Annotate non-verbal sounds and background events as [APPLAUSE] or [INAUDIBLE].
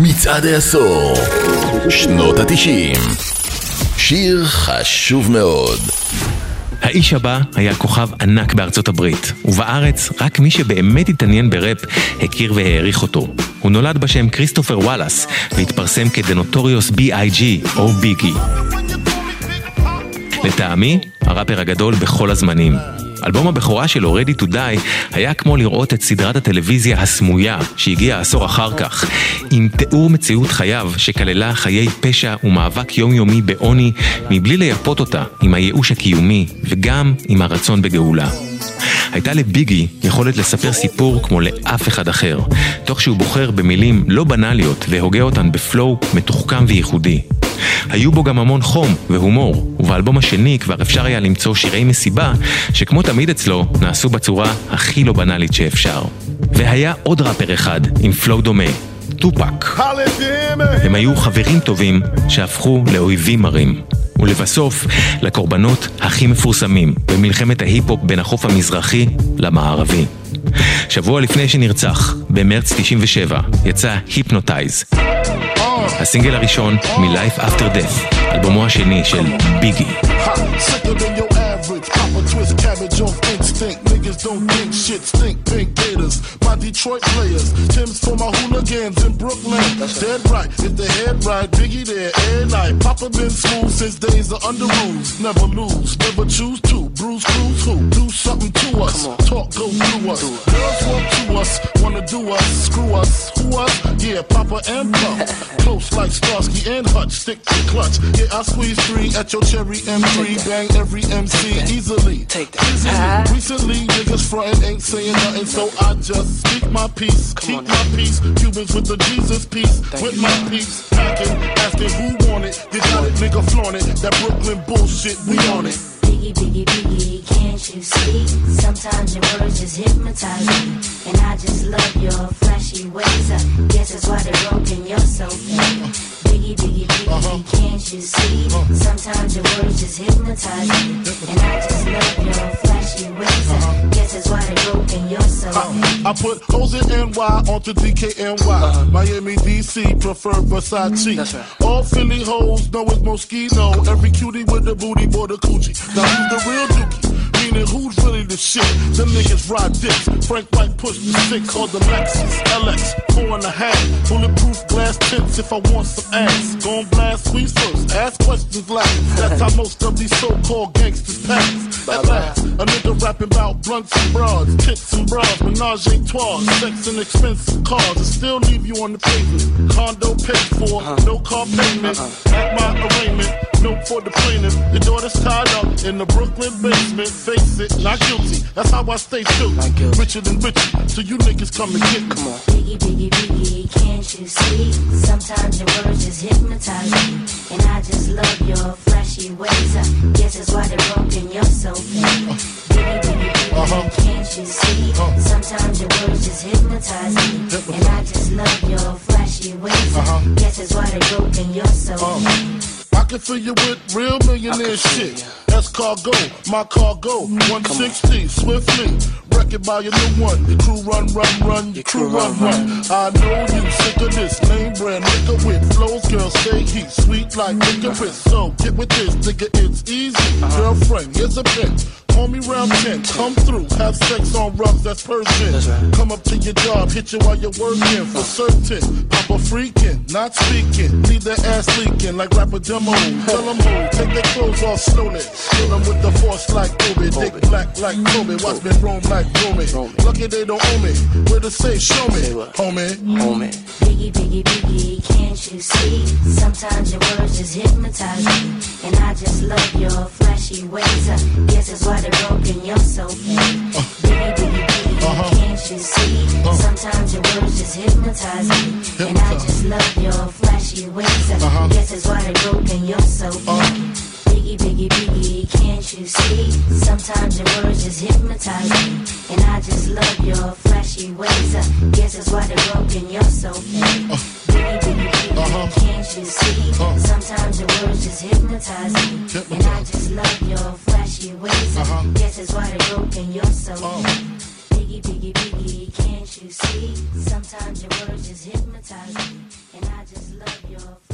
מצעד העשור, שנות התשעים. שיר חשוב מאוד. האיש הבא היה כוכב ענק בארצות הברית, ובארץ רק מי שבאמת התעניין בראפ הכיר והעריך אותו. הוא נולד בשם כריסטופר וואלאס, והתפרסם כדנוטוריוס בי.איי.ג'י או ביגי. לטעמי, הראפר הגדול בכל הזמנים. אלבום הבכורה שלו, Ready to Die, היה כמו לראות את סדרת הטלוויזיה הסמויה, שהגיעה עשור אחר כך, עם תיאור מציאות חייו שכללה חיי פשע ומאבק יומיומי בעוני, מבלי לייפות אותה עם הייאוש הקיומי וגם עם הרצון בגאולה. הייתה לביגי יכולת לספר סיפור כמו לאף אחד אחר, תוך שהוא בוחר במילים לא בנאליות והוגה אותן בפלואו מתוחכם וייחודי. היו בו גם המון חום והומור, ובאלבום השני כבר אפשר היה למצוא שירי מסיבה, שכמו תמיד אצלו, נעשו בצורה הכי לא בנאלית שאפשר. והיה עוד ראפר אחד עם פלואו דומה, טופק. הם היו חברים טובים שהפכו לאויבים מרים. ולבסוף, לקורבנות הכי מפורסמים במלחמת ההיפ-הופ בין החוף המזרחי למערבי. שבוע לפני שנרצח, במרץ 97, יצא היפנוטייז. הסינגל הראשון מ-Life After Death, אלבומו השני של ביגי. Shit stink pink gators. My Detroit players, Timbs for my hooligans in Brooklyn. That's Dead right, if the head right, Biggie there every night. Papa been smooth since days of Underoos. Never lose, never choose to. Bruce, cruise who? Do something to us. Talk, go through us. Girls walk to us, wanna do us, screw us. Who us? Yeah, Papa and Pump. [LAUGHS] Close like Starsky and Hutch, stick to clutch. Yeah, I squeeze three at your cherry M3. Bang every MC easily. Take that. Easily. Recently, frontin' ain't saying nothing, so I just speak my peace, keep my peace. Cubans with the Jesus peace, with my peace. Packing, asking who want it. You got it, nigga, flaunt it. That Brooklyn bullshit, we on it. Biggie, biggie, biggie, can't you see? Sometimes your words just hypnotize me. And I just love your flashy ways. I guess that's why they're broken, you're so fake. Biggie, biggie, biggie, uh-huh. can't you see? Uh-huh. Sometimes your words just hypnotize me. And I just I, put hoes in NY onto DKNY. Uh-huh. Miami, DC, prefer Versace. That's right. All Philly hoes know it's Moschino. Every cutie with the booty, boy, the coochie. Now who's the real dookie? Meaning who's really the shit? Them niggas ride dicks. Frank White pushed the six, called the Lexus LX, four and a half. Bulletproof glass tips if I want some ass. Gon' blast squeeze first, ask questions last. That's how most of these so-called gangsters pass. At last, a nigga rapping about blunts and bras, tits and bras, menage a trois, sex and expensive cars, I still leave you on the pavement. Condo paid for, uh-huh. no car payment. Uh-huh. At my arraignment, no for the plaintiff. Your daughter's tied up in the Brooklyn basement. Face it, not guilty. That's how I stay true. Richer than Richie, so you niggas come and get me. Come on. Biggie, biggie, biggie, can't you see? Sometimes your words just hypnotize me. And I just love your flashy ways. I guess that's why they're broken, you're so fake. Biggie, biggie, biggie, uh-huh. can't you see? Uh-huh. Sometimes your words just hypnotize me. And I just love your flashy ways. Uh-huh. Guess that's why they're broken, you're so uh-huh. fake. I can fill you with real millionaire shit. That's cargo, my cargo, 160, swiftly. It by your new one. Your crew run, run, run, your crew run, run. I know you sick of this name brand nigga with flows. Girl say he's sweet like licorice. So get with this, nigga, it's easy. Girlfriend, here's a pen. Call me round 10, come through, have sex on rough, that's Persian. Come up to your job, hit you while you're working for certain. Papa freaking, not speaking, leave that ass leaking like rapper demo. Tell them who, take their clothes off slowly. Kill them with the force like Obi, dick black like Kobe, watch me roam like Romy. Lucky they don't own me, where to say, show me, homie. Homie. Biggie, biggie, biggie, can't you see? Sometimes your words just hypnotize me. And I just love your flashy ways. I guess it's why they broken, you're so fake. Uh, biggie, biggie, biggie, uh-huh. can't you see? Uh, Sometimes your words just hypnotize me. And I just love your flashy ways. Uh-huh. Guess it's why they broken, you're so fake. Uh, Biggie, biggie, biggie, can't you see? Sometimes your words just hypnotize me. And I just love your flashy ways. I guess that's why they're broken, you're so fake. Uh, biggie, biggie, biggie, uh-huh. can't you see? Uh, Sometimes your words just hypnotize me. And I just love your flashy ways. Uh-huh. Guess that's why they're broken, you're so uh. Biggie, biggie, biggie, can't you see? Sometimes your words just hypnotize me. And I just love your